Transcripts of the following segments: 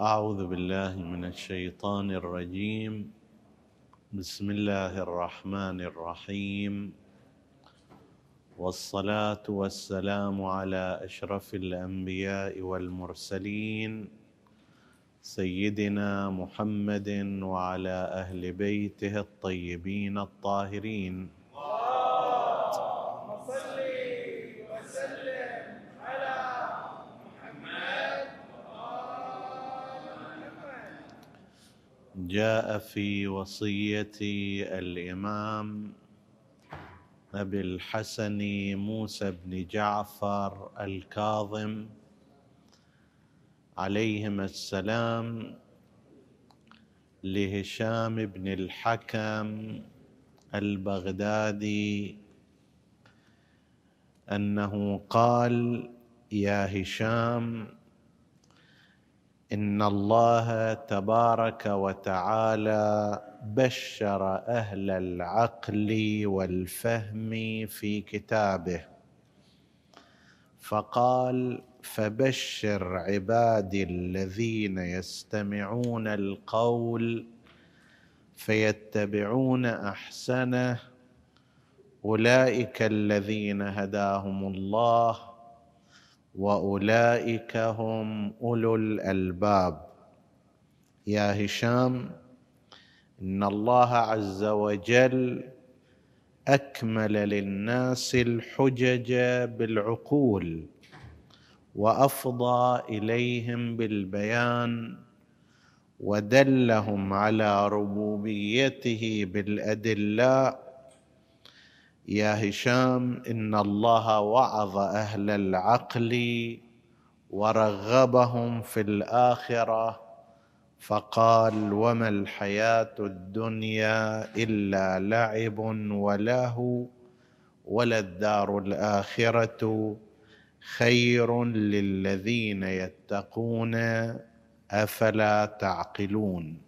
أعوذ بالله من الشيطان الرجيم. بسم الله الرحمن الرحيم. والصلاة والسلام على أشرف الأنبياء والمرسلين سيدنا محمد وعلى أهل بيته الطيبين الطاهرين. جاء في وصية الإمام أبي الحسن موسى بن جعفر الكاظم عليهما السلام لهشام بن الحكم البغدادي أنه قال يا هشام إن الله تبارك وتعالى بشر أهل العقل والفهم في كتابه. فقال فبشر عبادي الذين يستمعون القول فيتبعون أحسنه. أولئك الذين هداهم الله وأولئك هم أولو الألباب. يا هشام إن الله عز وجل أكمل للناس الحجج بالعقول وأفضى إليهم بالبيان ودلهم على ربوبيته بالأدلاء يا هشام إن الله وعظ أهل العقل ورغبهم في الآخرة فقال وما الحياة الدنيا إلا لعب ولهو وللدار الآخرة خير للذين يتقون أفلا تعقلون.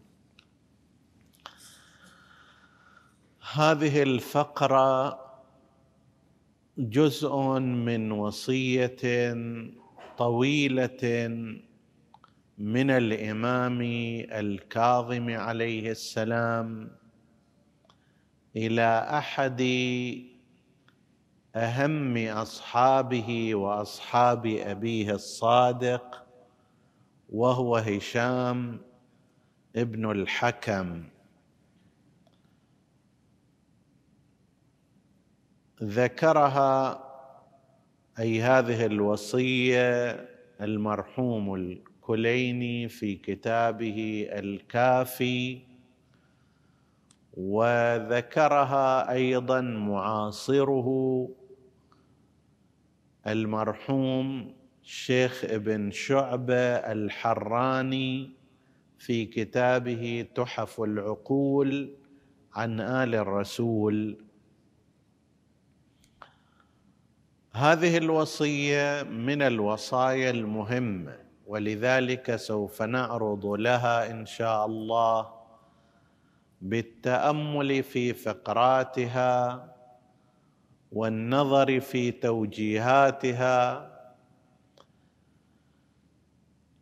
هذه الفقرة جزء من وصية طويلة من الإمام الكاظم عليه السلام إلى أحد أهم أصحابه وأصحاب أبيه الصادق وهو هشام ابن الحكم. ذكرها أي هذه الوصية المرحوم الكليني في كتابه الكافي وذكرها أيضا معاصره المرحوم شيخ ابن شعبة الحراني في كتابه تحف العقول عن آل الرسول. هذه الوصية من الوصايا المهمة ولذلك سوف نعرض لها إن شاء الله بالتأمل في فقراتها والنظر في توجيهاتها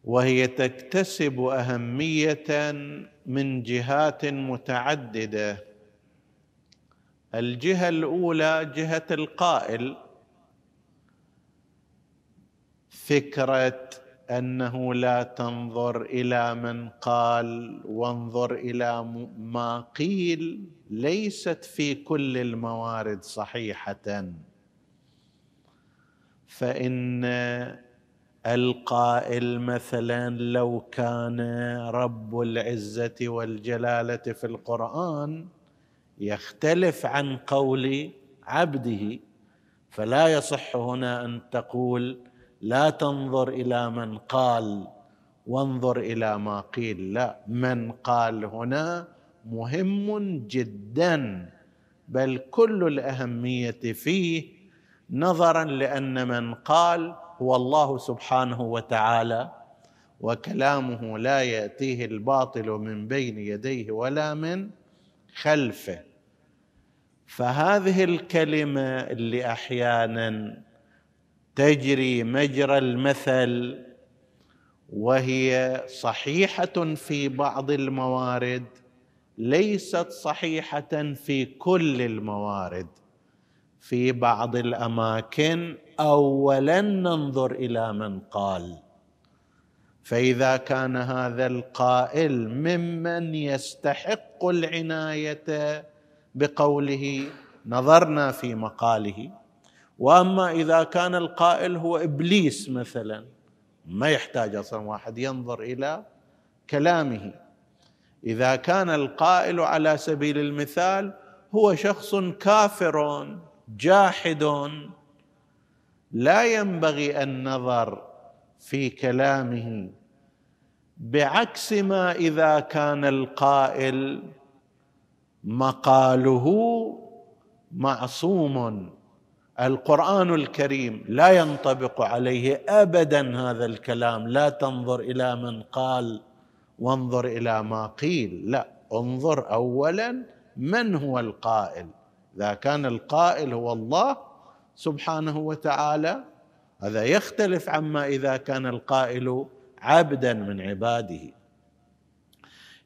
وهي تكتسب أهمية من جهات متعددة. الجهة الأولى جهة القائل فكرة أنه لا تنظر إلى من قال وانظر إلى ما قيل ليست في كل الموارد صحيحة. فإن القائل مثلا لو كان رب العزة والجلالة في القرآن يختلف عن قول عبده فلا يصح هنا أن تقول لا تنظر إلى من قال وانظر إلى ما قيل. لا من قال هنا مهم جدا بل كل الأهمية فيه نظرا لأن من قال هو الله سبحانه وتعالى وكلامه لا يأتيه الباطل من بين يديه ولا من خلفه. فهذه الكلمة اللي أحيانا تجري مجرى المثل وهي صحيحة في بعض الموارد ليست صحيحة في كل الموارد. في بعض الأماكن اولا ننظر إلى من قال. فإذا كان هذا القائل ممن يستحق العناية بقوله نظرنا في مقاله وأما إذا كان القائل هو إبليس مثلا ما يحتاج أصلا واحد ينظر إلى كلامه. إذا كان القائل على سبيل المثال هو شخص كافر جاحد لا ينبغي النظر في كلامه. بعكس ما إذا كان القائل مقاله معصوم. القرآن الكريم لا ينطبق عليه ابدا هذا الكلام. لا تنظر إلى من قال وانظر إلى ما قيل. لا انظر اولا من هو القائل. إذا كان القائل هو الله سبحانه وتعالى هذا يختلف عما إذا كان القائل عبدا من عباده.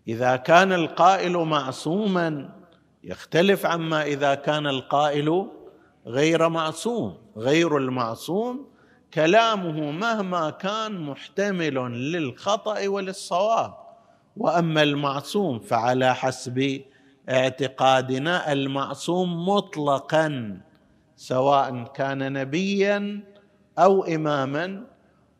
إذا كان القائل معصوما يختلف عما إذا كان القائل غير معصوم غير المعصوم كلامه مهما كان محتمل للخطأ وللصواب. وأما المعصوم فعلى حسب اعتقادنا المعصوم مطلقا سواء كان نبيا أو اماما.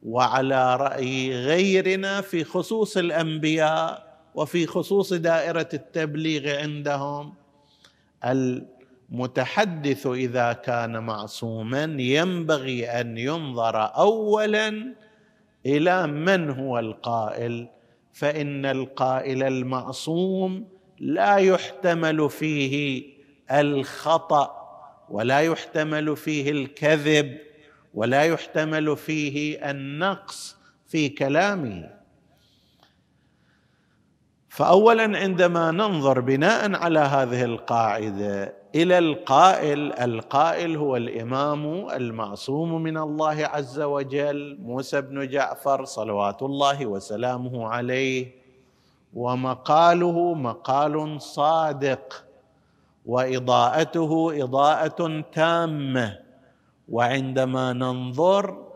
وعلى رأي غيرنا في خصوص الأنبياء وفي خصوص دائرة التبليغ عندهم المتحدث إذا كان معصوما ينبغي أن ينظر اولا إلى من هو القائل فإن القائل المعصوم لا يحتمل فيه الخطأ ولا يحتمل فيه الكذب ولا يحتمل فيه النقص في كلامه. فاولا عندما ننظر بناء على هذه القاعدة إلى القائل القائل هو الإمام المعصوم من الله عز وجل موسى بن جعفر صلوات الله وسلامه عليه. ومقاله مقال صادق وإضاءته إضاءة تامة. وعندما ننظر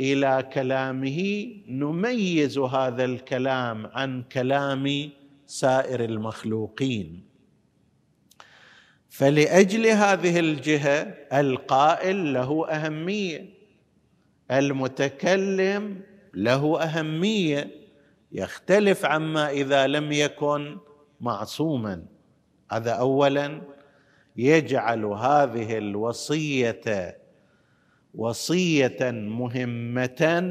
إلى كلامه نميز هذا الكلام عن كلام سائر المخلوقين. فلأجل هذه الجهة القائل له أهمية المتكلم له أهمية يختلف عما إذا لم يكن معصوما. هذا اولا. يجعل هذه الوصية وصية مهمة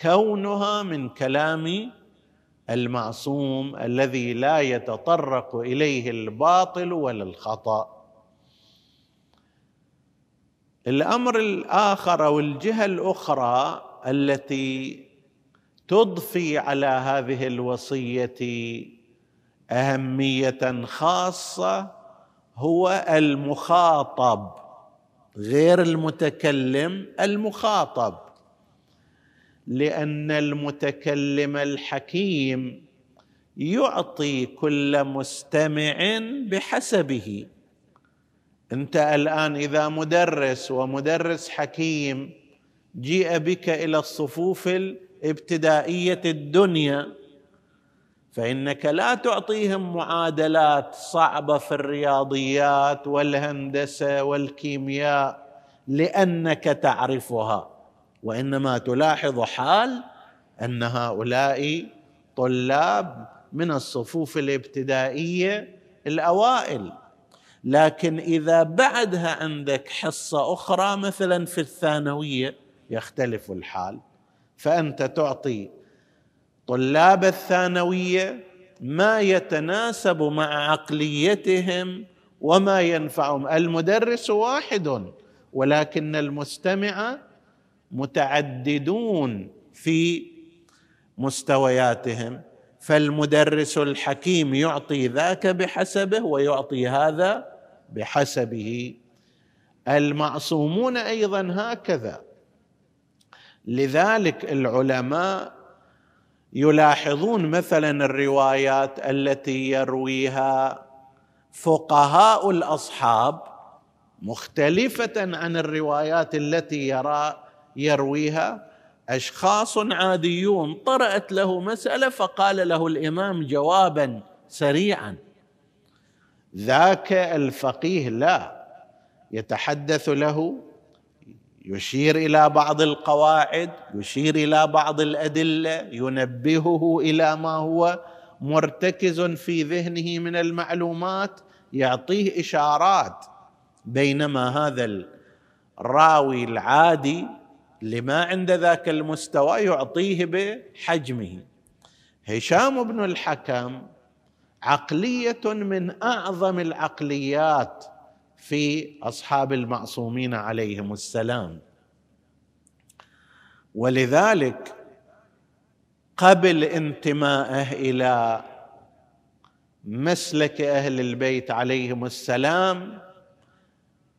كونها من كلام المعصوم الذي لا يتطرق إليه الباطل ولا الخطأ. الأمر الآخر أو الجهة الأخرى التي تضفي على هذه الوصية أهمية خاصة هو المخاطب غير المتكلم المخاطب. لأن المتكلم الحكيم يعطي كل مستمع بحسبه. أنت الآن إذا مدرس ومدرس حكيم جيء بك إلى الصفوف الابتدائية الدنيا فإنك لا تعطيهم معادلات صعبة في الرياضيات والهندسة والكيمياء لأنك تعرفها. وإنما تلاحظ حال أن هؤلاء طلاب من الصفوف الابتدائية الأوائل. لكن إذا بعدها عندك حصة أخرى مثلا في الثانوية يختلف الحال. فأنت تعطي طلاب الثانوية ما يتناسب مع عقليتهم وما ينفعهم. المدرس واحد ولكن المستمع متعددون في مستوياتهم فالمدرس الحكيم يعطي ذاك بحسبه ويعطي هذا بحسبه. المعصومون أيضا هكذا. لذلك العلماء يلاحظون مثلا الروايات التي يرويها فقهاء الأصحاب مختلفة عن الروايات التي يرى يرويها أشخاص عاديون طرأت له مسألة فقال له الإمام جوابا سريعا. ذاك الفقيه لا يتحدث له يشير إلى بعض القواعد يشير إلى بعض الأدلة ينبهه إلى ما هو مرتكز في ذهنه من المعلومات يعطيه إشارات. بينما هذا الراوي العادي لما عند ذاك المستوى يعطيه بحجمه. هشام بن الحكم عقلية من أعظم العقليات في أصحاب المعصومين عليهم السلام. ولذلك قبل انتمائه إلى مسلك أهل البيت عليهم السلام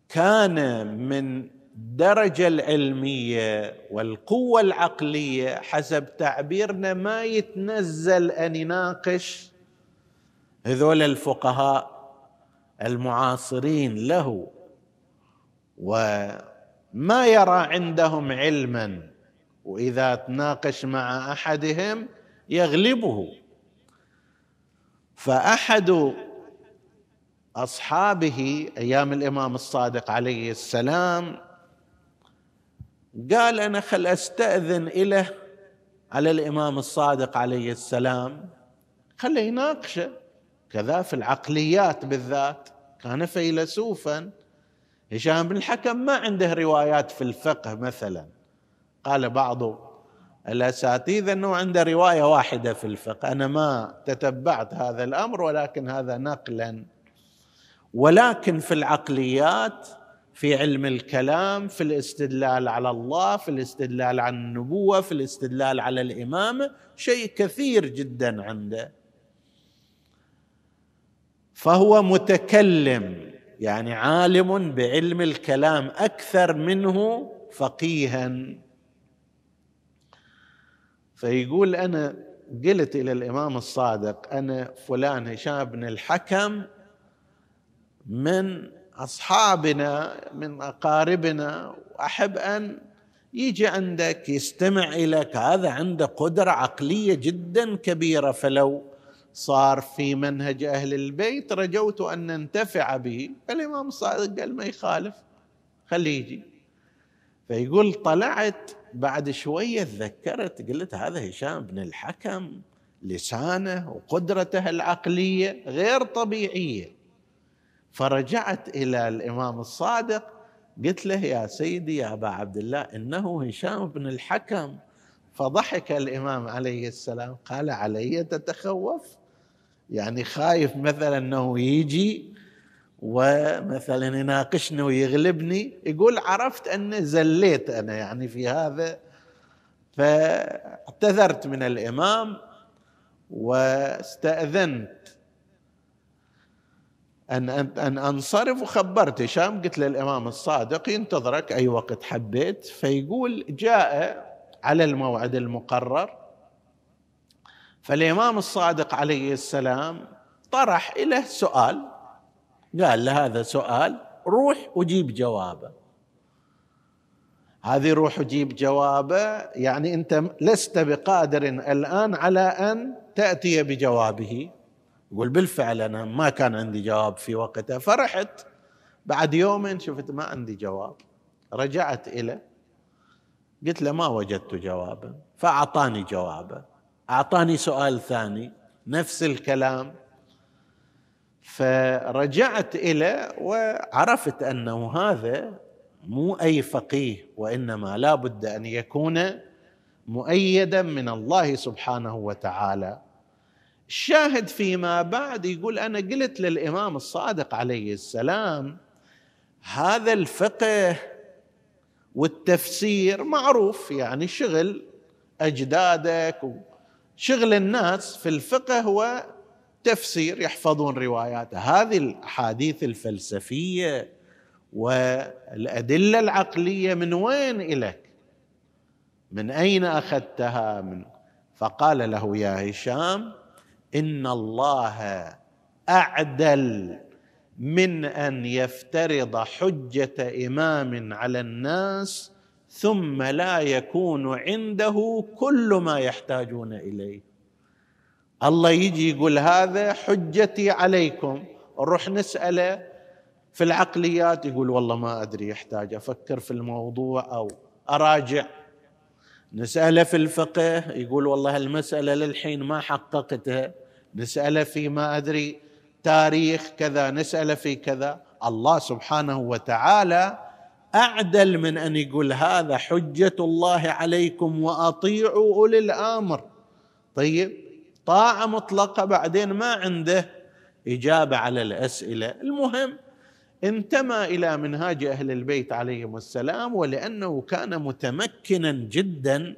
كان من الدرجه العلمية والقوة العقلية حسب تعبيرنا ما يتنزل أن يناقش هذول الفقهاء المعاصرين له وما يرى عندهم علما وإذا تناقش مع أحدهم يغلبه. فأحد أصحابه أيام الإمام الصادق عليه السلام قال أنا خل أستأذن اليه على الإمام الصادق عليه السلام. خله يناقشه. كذا في العقليات بالذات. كان فيلسوفا. هشام بن الحكم ما عنده روايات في الفقه مثلا. قال بعض الاساتذه أنه عنده رواية واحدة في الفقه. أنا ما تتبعت هذا الأمر ولكن هذا نقلا. ولكن في العقليات في علم الكلام في الاستدلال على الله في الاستدلال على النبوة في الاستدلال على الإمامة شيء كثير جدا عنده. فهو متكلم يعني عالم بعلم الكلام أكثر منه فقيها. فيقول أنا قلت إلى الإمام الصادق أنا فلان هشام بن الحكم من أصحابنا من أقاربنا وأحب أن يجي عندك يستمع إليك. هذا عنده قدرة عقلية جدا كبيرة. فلو صار في منهج أهل البيت رجوت أن ننتفع به. الامام الصادق قال ما يخالف خليه يجي. فيقول طلعت بعد شوية تذكرت قلت هذا هشام بن الحكم لسانه وقدرته العقلية غير طبيعية. فرجعت إلى الإمام الصادق قلت له يا سيدي يا أبا عبد الله إنه هشام بن الحكم. فضحك الإمام عليه السلام قال علي تتخوف؟ يعني خايف مثلا إنه يجي ومثلا يناقشني ويغلبني يقول عرفت أني زليت أنا يعني في هذا. فاعتذرت من الإمام واستأذنت. أن أن أنصرف وخبرت. هشام قلت للإمام الصادق ينتظرك أي وقت حبيت. فيقول جاء على الموعد المقرر. فالإمام الصادق عليه السلام طرح له سؤال. قال له هذا سؤال روح وجيب جوابه. هذه روح وجيب جوابه يعني أنت لست بقادر الآن على أن تأتي بجوابه. يقول بالفعل أنا ما كان عندي جواب في وقتها فرحت بعد يومين شفت ما عندي جواب. رجعت اليه قلت له ما وجدت جوابا فأعطاني جوابا أعطاني سؤال ثاني نفس الكلام. فرجعت اليه وعرفت أنه هذا مو أي فقيه وإنما لا بد أن يكون مؤيدا من الله سبحانه وتعالى. الشاهد فيما بعد يقول أنا قلت للإمام الصادق عليه السلام هذا الفقه والتفسير معروف يعني شغل أجدادك شغل الناس في الفقه هو تفسير يحفظون روايات هذه الأحاديث الفلسفية والأدلة العقلية من وين الك من أين أخذتها؟ من فقال له يا هشام إن الله أعدل من أن يفترض حجة إمام على الناس ثم لا يكون عنده كل ما يحتاجون إليه. الله يجي يقول هذا حجتي عليكم. نروح نسأله في العقليات يقول والله ما أدري يحتاج أفكر في الموضوع أو أراجع. نساله في الفقه يقول والله المسألة للحين ما حققتها. نساله في ما أدري تاريخ كذا نساله في كذا. الله سبحانه وتعالى أعدل من أن يقول هذا حجة الله عليكم وأطيعوا أولي الأمر. طيب طاعة مطلقة بعدين ما عنده إجابة على الأسئلة. المهم انتمى إلى منهاج أهل البيت عليهم السلام ولأنه كان متمكنا جدا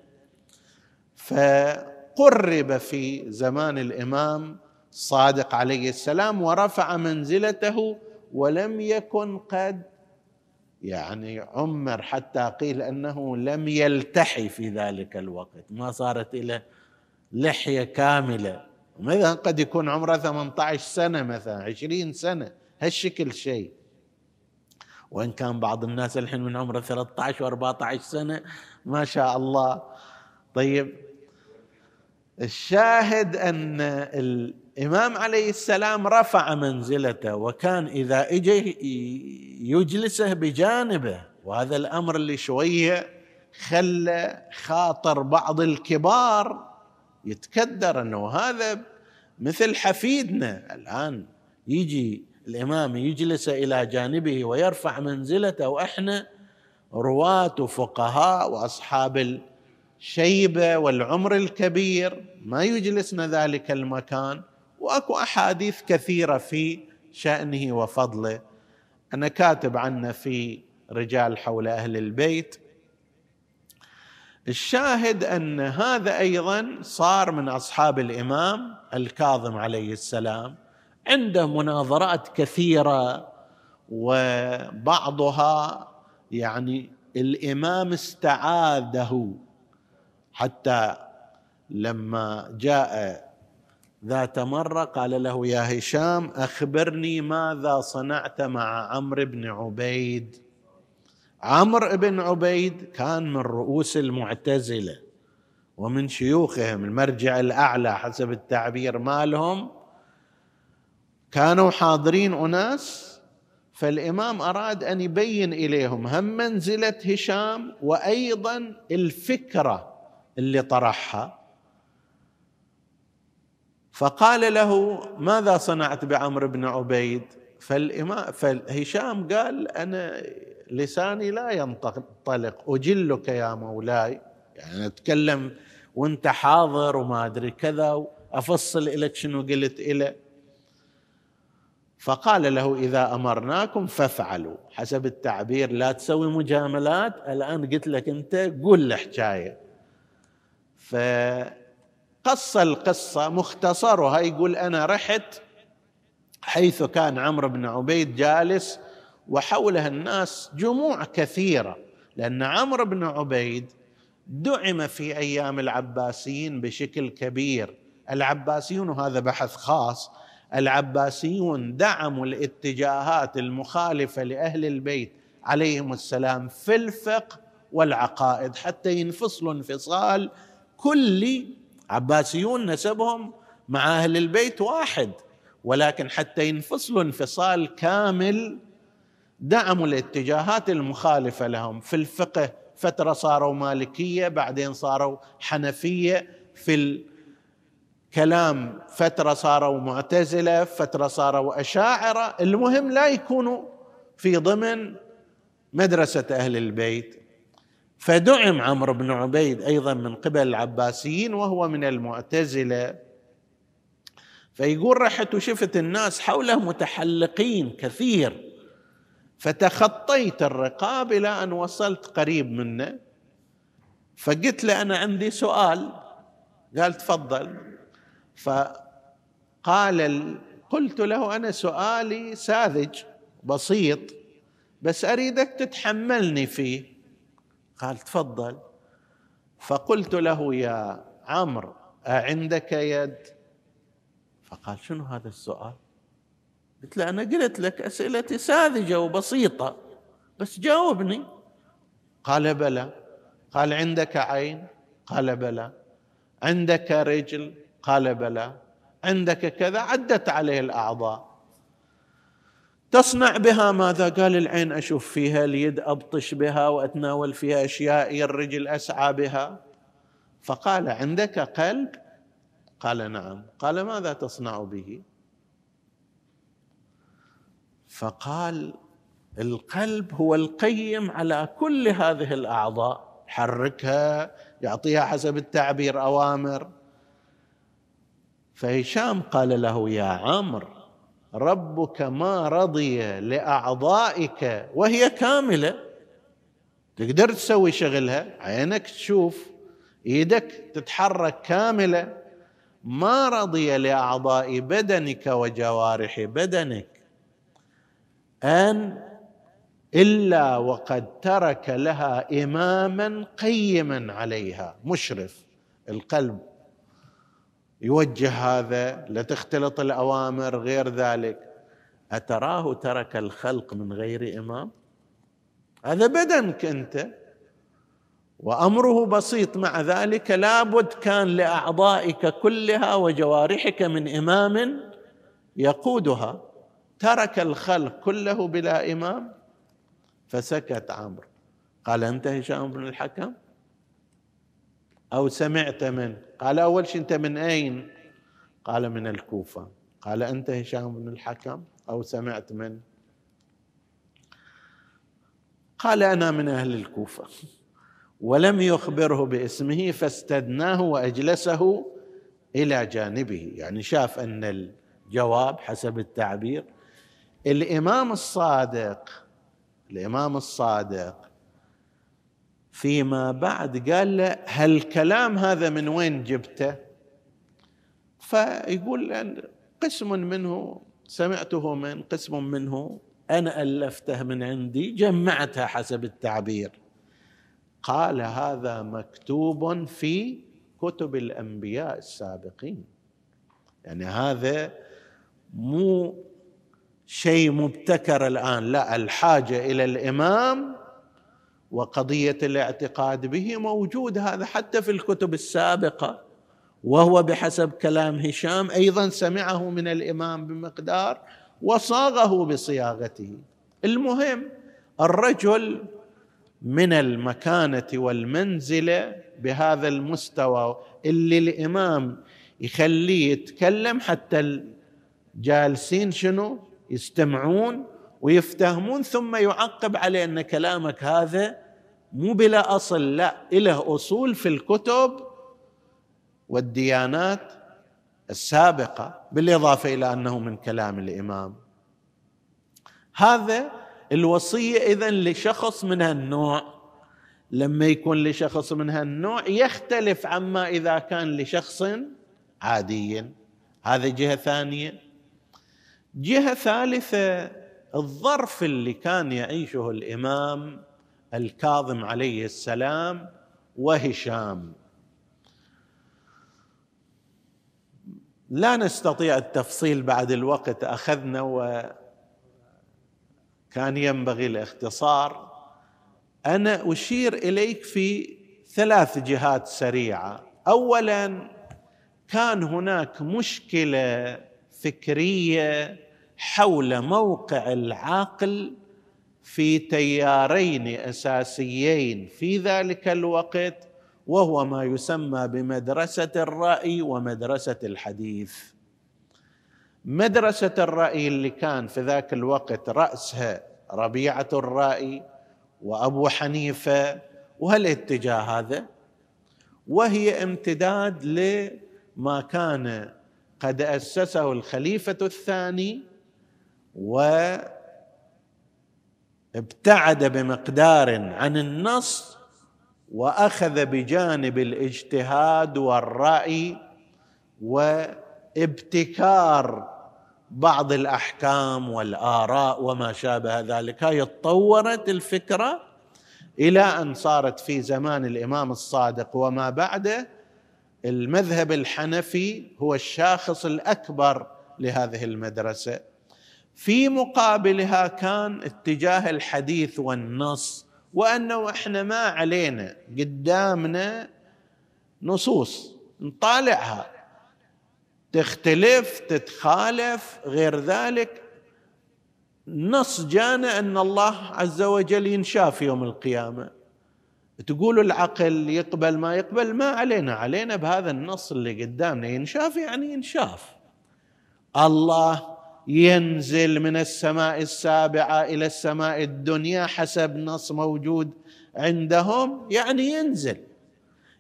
فقرب في زمان الإمام صادق عليه السلام ورفع منزلته ولم يكن قد يعني عمر حتى قيل أنه لم يلتحي في ذلك الوقت ما صارت له لحية كاملة. مثلا قد يكون عمره 18 سنة مثلا 20 سنة هالشكل شيء. وإن كان بعض الناس الحين من عمره 13 و14 سنة ما شاء الله. طيب الشاهد أن الإمام عليه السلام رفع منزلته وكان إذا اجى يجلسه بجانبه وهذا الأمر اللي شوية خلى خاطر بعض الكبار يتكدر أنه هذا مثل حفيدنا. الآن يجي الإمام يجلس إلى جانبه ويرفع منزلته وإحنا رواة وفقهاء وأصحاب الشيبه والعمر الكبير. ما يجلسنا ذلك المكان. وأكو أحاديث كثيرة في شأنه وفضله. أنا كاتب عنه في رجال حول أهل البيت. الشاهد أن هذا أيضا صار من أصحاب الإمام الكاظم عليه السلام. عنده مناظرات كثيرة وبعضها يعني الإمام استعاذه. حتى لما جاء ذات مرة قال له يا هشام أخبرني ماذا صنعت مع عمرو بن عبيد. عمرو بن عبيد كان من رؤوس المعتزلة ومن شيوخهم المرجع الأعلى حسب التعبير مالهم. كانوا حاضرين أناس فالإمام أراد أن يبين إليهم هم منزلة هشام وأيضا الفكرة اللي طرحها. فقال له ماذا صنعت بعمرو بن عبيد؟ فالإمام فهشام قال أنا لساني لا ينطلق أجلك يا مولاي. يعني أتكلم وأنت حاضر وما أدري كذا وأفصل لك شنو قلت إليه فقال له إذا أمرناكم فافعلوا. حسب التعبير لا تسوي مجاملات. الآن قلت لك أنت قول الحكاية فقص القصة مختصرها يقول أنا رحت حيث كان عمرو بن عبيد جالس وحوله الناس جموع كثيرة لأن عمرو بن عبيد دعم في أيام العباسيين بشكل كبير. العباسيون وهذا بحث خاص العباسيون دعموا الاتجاهات المخالفة لأهل البيت عليهم السلام في الفقه والعقائد حتى ينفصلوا انفصال كلي عباسيون نسبهم مع أهل البيت واحد ولكن حتى ينفصلوا انفصال كامل دعموا الاتجاهات المخالفة لهم في الفقه. فترة صاروا مالكية بعدين صاروا حنفية في كلام فترة صاروا معتزلة فترة صاروا أشاعرة. المهم لا يكونوا في ضمن مدرسة أهل البيت. فدعم عمرو بن عبيد أيضا من قبل العباسيين وهو من المعتزلة. فيقول رحت وشفت الناس حوله متحلقين كثير. فتخطيت الرقاب إلى أن وصلت قريب منه. فقلت له أنا عندي سؤال. قال تفضل. فقال قلت له أنا سؤالي ساذج بسيط بس أريدك تتحملني فيه. قال تفضل. فقلت له يا عمرو أعندك يد؟ فقال شنو هذا السؤال؟ قلت له أنا قلت لك أسئلتي ساذجة وبسيطة بس جاوبني. قال بلى. قال عندك عين؟ قال بلى. عندك رجل؟ قال بلى. عندك كذا عدت عليه الأعضاء. تصنع بها ماذا؟ قال العين أشوف فيها اليد أبطش بها وأتناول فيها أشياء الرجل أسعى بها. فقال عندك قلب؟ قال نعم. قال ماذا تصنع به؟ فقال القلب هو القيم على كل هذه الأعضاء. يحركها يعطيها حسب التعبير أوامر. فهشام قال له يا عمرو ربك ما رضي لأعضائك وهي كاملة. تقدر تسوي شغلها؟ عينك تشوف إيدك تتحرك كاملة. ما رضي لأعضاء بدنك وجوارح بدنك. أن إلا وقد ترك لها إماما قيما عليها. مشرف القلب. يوجه هذا لا تختلط الأوامر غير ذلك. أتراه ترك الخلق من غير إمام؟ هذا بدنك أنت. وأمره بسيط مع ذلك لابد كان لأعضائك كلها وجوارحك من إمام يقودها. ترك الخلق كله بلا إمام فسكت عمرو. قال أنت هشام بن الحكم؟ أو سمعت منه قال أول شيء أنت من أين؟ قال من الكوفة. قال أنت هشام بن الحكم أو سمعت من؟ قال أنا من أهل الكوفة. ولم يخبره باسمه فاستدناه وأجلسه إلى جانبه. يعني شاف أن الجواب حسب التعبير. الإمام الصادق الإمام الصادق فيما بعد قال له هالكلام هذا من وين جبته؟ فيقول قسم منه سمعته من قسم منه أنا ألفته من عندي جمعتها حسب التعبير. قال هذا مكتوب في كتب الأنبياء السابقين. يعني هذا مو شيء مبتكر الآن لا الحاجة إلى الإمام وقضية الاعتقاد به موجود هذا حتى في الكتب السابقة وهو بحسب كلام هشام أيضا سمعه من الإمام بمقدار وصاغه بصياغته. المهم الرجل من المكانة والمنزلة بهذا المستوى اللي الإمام يخليه يتكلم حتى الجالسين شنو؟ يستمعون ويفتهمون ثم يعقب عليه أن كلامك هذا مو بلا أصل لا له أصول في الكتب والديانات السابقة بالإضافة إلى أنه من كلام الإمام. هذا الوصية اذا لشخص من هالنوع. لما يكون لشخص من هالنوع يختلف عما إذا كان لشخص عادي. هذا جهة ثانية. جهة ثالثة الظرف اللي كان يعيشه الإمام الكاظم عليه السلام وهشام. لا نستطيع التفصيل بعد الوقت أخذنا وكان ينبغي الاختصار. أنا أشير إليك في ثلاث جهات سريعة. اولا كان هناك مشكلة فكرية حول موقع العقل في تيارين أساسيين في ذلك الوقت وهو ما يسمى بمدرسة الرأي ومدرسة الحديث. مدرسة الرأي اللي كان في ذاك الوقت رأسها ربيعة الرأي وأبو حنيفة وهالاتجاه هذا؟ وهي امتداد لما كان قد أسسه الخليفة الثاني وابتعد بمقدار عن النص وأخذ بجانب الاجتهاد والرأي وابتكار بعض الأحكام والآراء وما شابه ذلك. هاي تطورت الفكرة إلى أن صارت في زمان الإمام الصادق وما بعده المذهب الحنفي هو الشاخص الأكبر لهذه المدرسة. في مقابلها كان اتجاه الحديث والنص وأنه إحنا ما علينا قدامنا نصوص نطالعها. تختلف تتخالف غير ذلك. نص جانا أن الله عز وجل ينشاف يوم القيامة. تقول العقل يقبل ما يقبل ما علينا علينا بهذا النص اللي قدامنا. ينشاف يعني ينشاف. الله ينزل من السماء السابعة إلى السماء الدنيا حسب نص موجود عندهم يعني ينزل.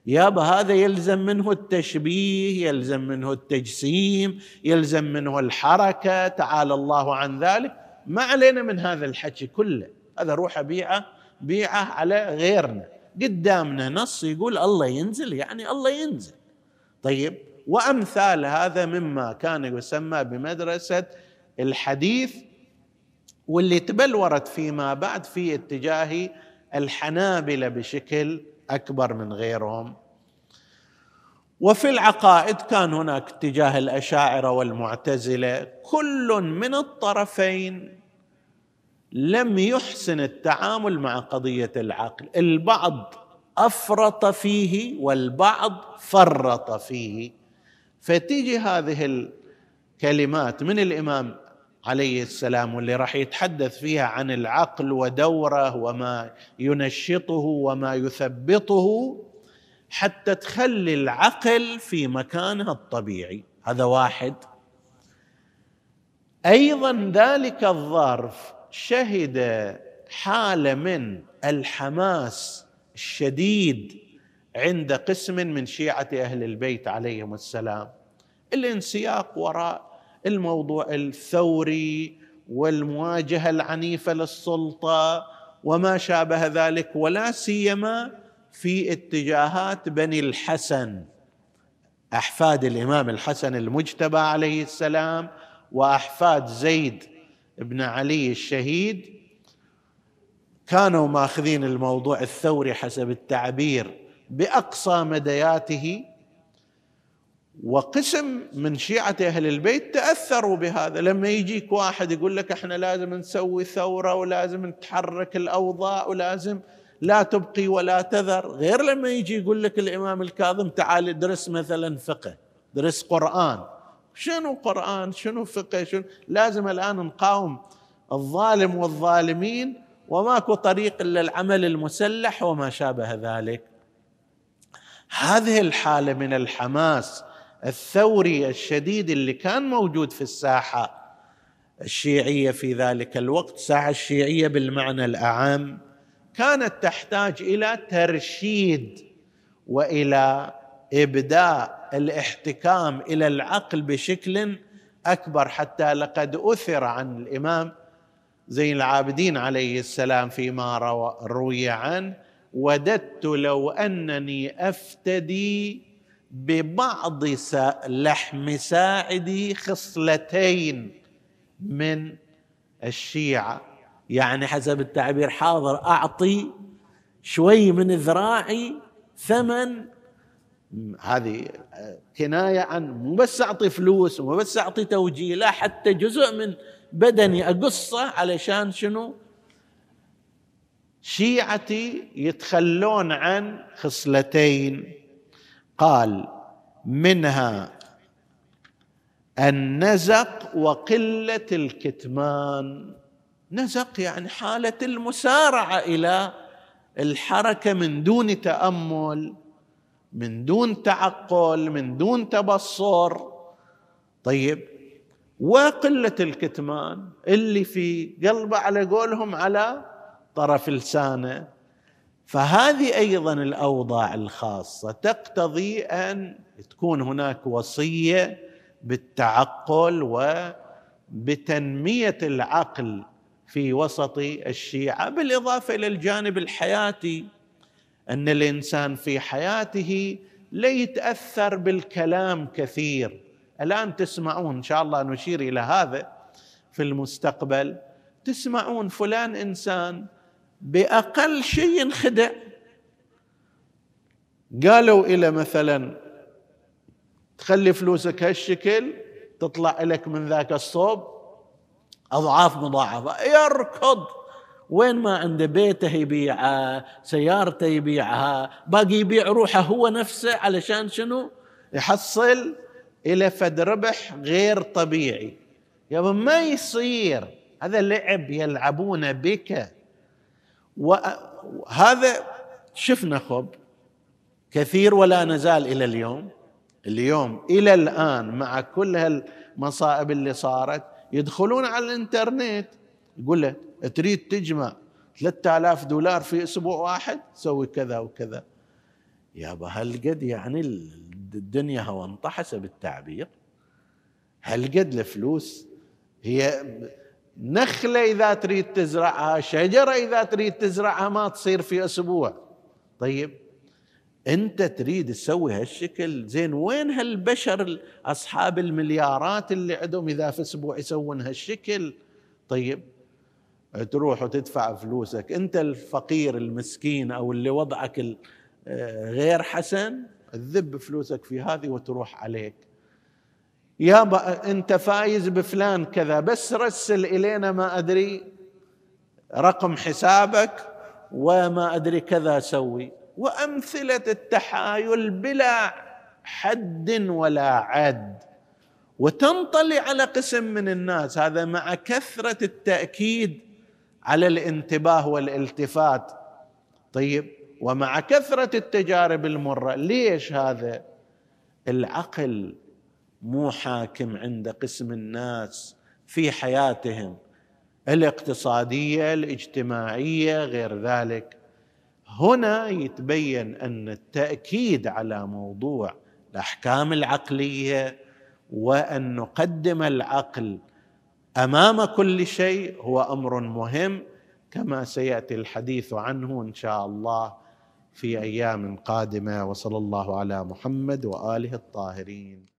يابا هذا يلزم منه التشبيه يلزم منه التجسيم يلزم منه الحركة تعالى الله عن ذلك. ما علينا من هذا الحكي كله. هذا روح بيعة بيعة على غيرنا. قدامنا نص يقول الله ينزل يعني الله ينزل. طيب وأمثال هذا مما كان يسمى بمدرسة الحديث واللي تبلورت فيما بعد في اتجاه الحنابلة بشكل أكبر من غيرهم. وفي العقائد كان هناك اتجاه الأشاعرة والمعتزلة كل من الطرفين لم يحسن التعامل مع قضية العقل. البعض أفرط فيه والبعض فرط فيه. فتيجي هذه الكلمات من الإمام عليه السلام واللي راح يتحدث فيها عن العقل ودوره وما ينشطه وما يثبطه حتى تخلي العقل في مكانه الطبيعي. هذا واحد. أيضا ذلك الظرف شهد حالة من الحماس الشديد عند قسم من شيعة أهل البيت عليهم السلام. الانسياق وراء الموضوع الثوري والمواجهة العنيفة للسلطة وما شابه ذلك ولا سيما في اتجاهات بني الحسن أحفاد الإمام الحسن المجتبى عليه السلام وأحفاد زيد بن علي الشهيد كانوا ماخذين الموضوع الثوري حسب التعبير بأقصى مدياته وقسم من شيعة أهل البيت تأثروا بهذا. لما يجيك واحد يقول لك إحنا لازم نسوي ثورة ولازم نتحرك الأوضاع ولازم لا تبقي ولا تذر. غير لما يجي يقول لك الإمام الكاظم تعال ادرس مثلا فقه درس قرآن. شنو قرآن؟ شنو فقه؟ شنو؟ لازم الآن نقاوم الظالم والظالمين وماكو طريق إلا العمل المسلح وما شابه ذلك. هذه الحالة من الحماس الثوري الشديد اللي كان موجود في الساحة الشيعية في ذلك الوقت الساحه الشيعية بالمعنى الأعم كانت تحتاج إلى ترشيد وإلى ابداء الاحتكام إلى العقل بشكل أكبر حتى لقد أثر عن الإمام زين العابدين عليه السلام فيما روي عنه وددت لو أنني أفتدي ببعض لحم ساعدي خصلتين من الشيعة يعني حسب التعبير حاضر أعطي شوي من ذراعي ثمن هذه كناية عن مو بس أعطي فلوس مو بس أعطي توجيه لا حتى جزء من بدني أقصه علشان شنو؟ شيعتي يتخلون عن خصلتين قال منها النزق وقلة الكتمان. نزق يعني حالة المسارعة إلى الحركة من دون تأمل من دون تعقل من دون تبصر. طيب وقلة الكتمان اللي في قلبه على قولهم على طرف لسانه. فهذه أيضا الأوضاع الخاصة تقتضي أن تكون هناك وصية بالتعقل وبتنمية العقل في وسط الشيعة بالإضافة إلى الجانب الحياتي أن الإنسان في حياته لا يتأثر بالكلام كثير. الآن تسمعون إن شاء الله نشير إلى هذا في المستقبل تسمعون فلان إنسان بأقل شيء خدع. قالوا إلى مثلا تخلي فلوسك هالشكل تطلع لك من ذاك الصوب. أضعاف مضاعفة. يركض. وين ما عنده بيته يبيعه سيارته يبيعها باقي يبيع روحه هو نفسه علشان شنو؟ يحصل إلى فد ربح غير طبيعي. يا ما يصير. هذا لعب يلعبون بك. وهذا شفنا خب كثير ولا نزال إلى اليوم. اليوم إلى الآن مع كل هالمصائب اللي صارت يدخلون على الإنترنت. يقول له تريد تجمع 3000 دولار في أسبوع واحد؟ سوي كذا وكذا. يابا هالقد يعني الدنيا هو انطحس بالتعبير؟ هالقد الفلوس هي نخلة إذا تريد تزرعها شجرة إذا تريد تزرعها ما تصير في أسبوع. طيب أنت تريد تسوي هالشكل. زين وين هالبشر أصحاب المليارات اللي عندهم إذا في أسبوع يسوون هالشكل؟ طيب تروح وتدفع فلوسك. أنت الفقير المسكين أو اللي وضعك غير حسن تذب فلوسك في هذه وتروح عليك. يابا انت فايز بفلان كذا بس رسل إلينا ما أدري رقم حسابك وما أدري كذا سوي. وأمثلة التحايل بلا حد ولا عد. وتنطلي على قسم من الناس هذا مع كثرة التأكيد على الانتباه والالتفات. طيب ومع كثرة التجارب المرة ليش هذا العقل مو حاكم عند قسم الناس في حياتهم الاقتصادية الاجتماعية غير ذلك. هنا يتبين أن التأكيد على موضوع الأحكام العقلية وأن نقدم العقل أمام كل شيء هو أمر مهم كما سيأتي الحديث عنه إن شاء الله في أيام قادمة. وصلى الله على محمد وآله الطاهرين.